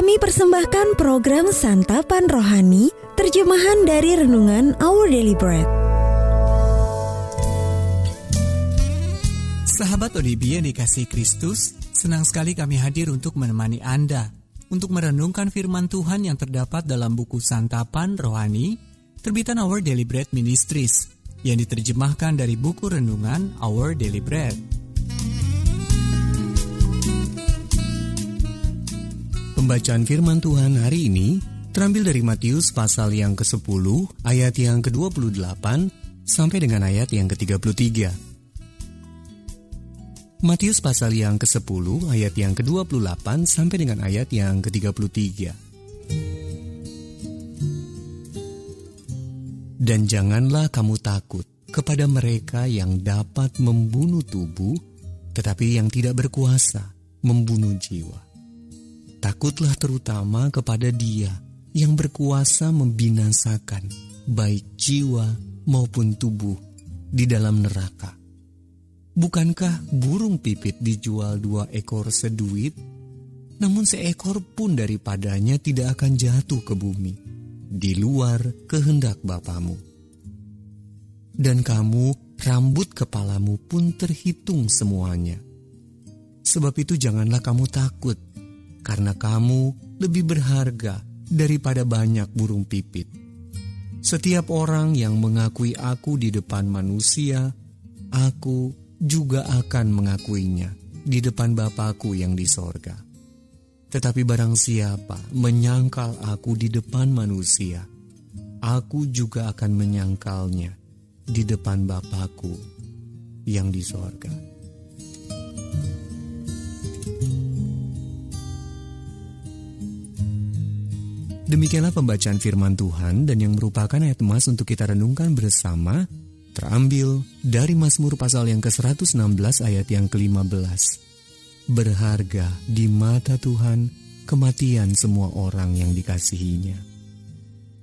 kami persembahkan program Santapan Rohani, terjemahan dari Renungan Our Daily Bread. Sahabat ODB yang dikasih Kristus, senang sekali kami hadir untuk menemani Anda untuk merenungkan firman Tuhan yang terdapat dalam buku Santapan Rohani, terbitan Our Daily Bread Ministries, yang diterjemahkan dari buku renungan Our Daily Bread. Pembacaan firman Tuhan hari ini terambil dari Matius pasal yang ke-10 ayat yang ke-28 sampai dengan ayat yang ke-33. Matius pasal yang ke-10 ayat yang ke-28 sampai dengan ayat yang ke-33. Dan janganlah kamu takut kepada mereka yang dapat membunuh tubuh, tetapi yang tidak berkuasa membunuh jiwa Takutlah terutama kepada Dia yang berkuasa membinasakan baik jiwa maupun tubuh di dalam neraka. Bukankah burung pipit dijual dua ekor seduit? Namun seekor pun daripadanya tidak akan jatuh ke bumi, di luar kehendak Bapamu. Dan kamu, rambut kepalamu pun terhitung semuanya. Sebab itu janganlah kamu takut, karena kamu lebih berharga daripada banyak burung pipit. Setiap orang yang mengakui aku di depan manusia, aku juga akan mengakuinya di depan Bapakku yang di sorga. Tetapi barang siapa menyangkal aku di depan manusia, aku juga akan menyangkalnya di depan Bapakku yang di sorga. Demikianlah pembacaan firman Tuhan dan yang merupakan ayat emas untuk kita renungkan bersama terambil dari Mazmur pasal yang ke-116 ayat yang ke-15. Berharga di mata Tuhan kematian semua orang yang dikasihinya.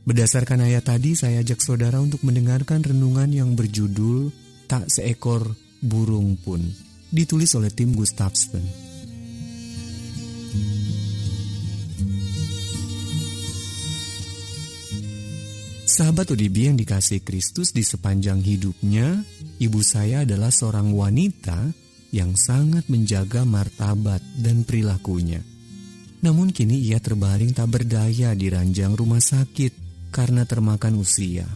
Berdasarkan ayat tadi saya ajak saudara untuk mendengarkan renungan yang berjudul Tak Seekor Burung Pun ditulis oleh tim Gustafsson. Sahabat ODB yang dikasih Kristus di sepanjang hidupnya, ibu saya adalah seorang wanita yang sangat menjaga martabat dan perilakunya. Namun kini ia terbaring tak berdaya di ranjang rumah sakit karena termakan usia.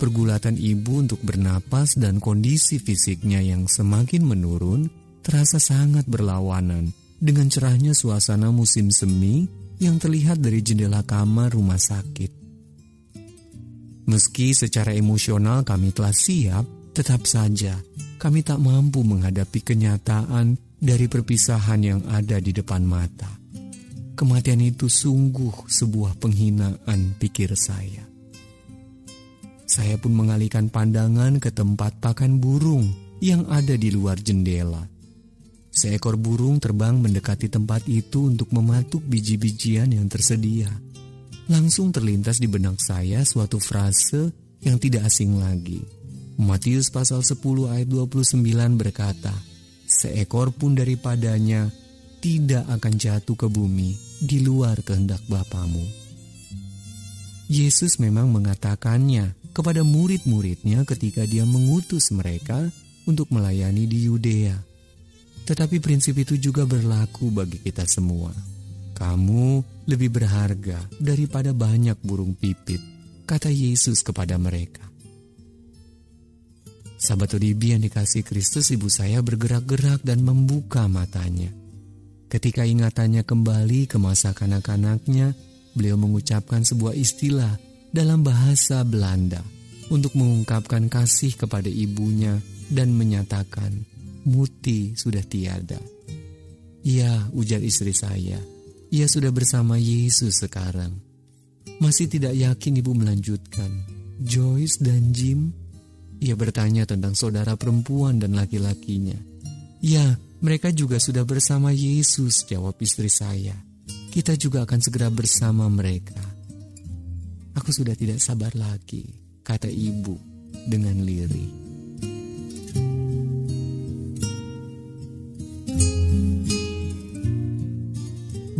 Pergulatan ibu untuk bernapas dan kondisi fisiknya yang semakin menurun terasa sangat berlawanan dengan cerahnya suasana musim semi yang terlihat dari jendela kamar rumah sakit. Meski secara emosional kami telah siap, tetap saja kami tak mampu menghadapi kenyataan dari perpisahan yang ada di depan mata. Kematian itu sungguh sebuah penghinaan pikir saya. Saya pun mengalihkan pandangan ke tempat pakan burung yang ada di luar jendela. Seekor burung terbang mendekati tempat itu untuk mematuk biji-bijian yang tersedia. Langsung terlintas di benak saya suatu frase yang tidak asing lagi. Matius pasal 10 ayat 29 berkata, Seekor pun daripadanya tidak akan jatuh ke bumi di luar kehendak Bapamu. Yesus memang mengatakannya kepada murid-muridnya ketika dia mengutus mereka untuk melayani di Yudea. Tetapi prinsip itu juga berlaku bagi kita semua. Kamu lebih berharga daripada banyak burung pipit, kata Yesus kepada mereka. Sahabat Odibi yang dikasih Kristus, ibu saya bergerak-gerak dan membuka matanya. Ketika ingatannya kembali ke masa kanak-kanaknya, beliau mengucapkan sebuah istilah dalam bahasa Belanda untuk mengungkapkan kasih kepada ibunya dan menyatakan, Muti sudah tiada. Ya, ujar istri saya, ia sudah bersama Yesus sekarang. Masih tidak yakin ibu melanjutkan. Joyce dan Jim, ia bertanya tentang saudara perempuan dan laki-lakinya. Ya, mereka juga sudah bersama Yesus, jawab istri saya. Kita juga akan segera bersama mereka. Aku sudah tidak sabar lagi, kata ibu dengan lirih.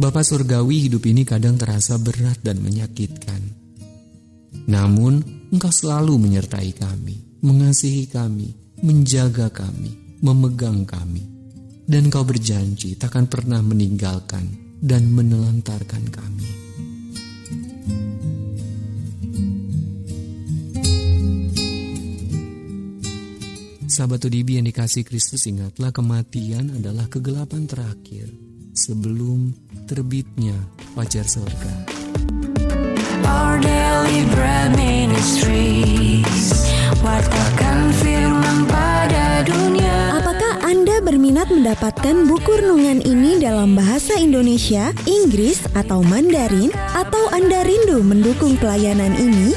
Bapa Surgawi hidup ini kadang terasa berat dan menyakitkan. Namun, Engkau selalu menyertai kami, mengasihi kami, menjaga kami, memegang kami. Dan Engkau berjanji takkan pernah meninggalkan dan menelantarkan kami. Sahabat ODB yang dikasih Kristus ingatlah kematian adalah kegelapan terakhir sebelum terbitnya fajar surga. Our daily bread ministries Wartakan firman pada dunia Apakah Anda berminat mendapatkan buku renungan ini dalam bahasa Indonesia, Inggris, atau Mandarin? Atau Anda rindu mendukung pelayanan ini?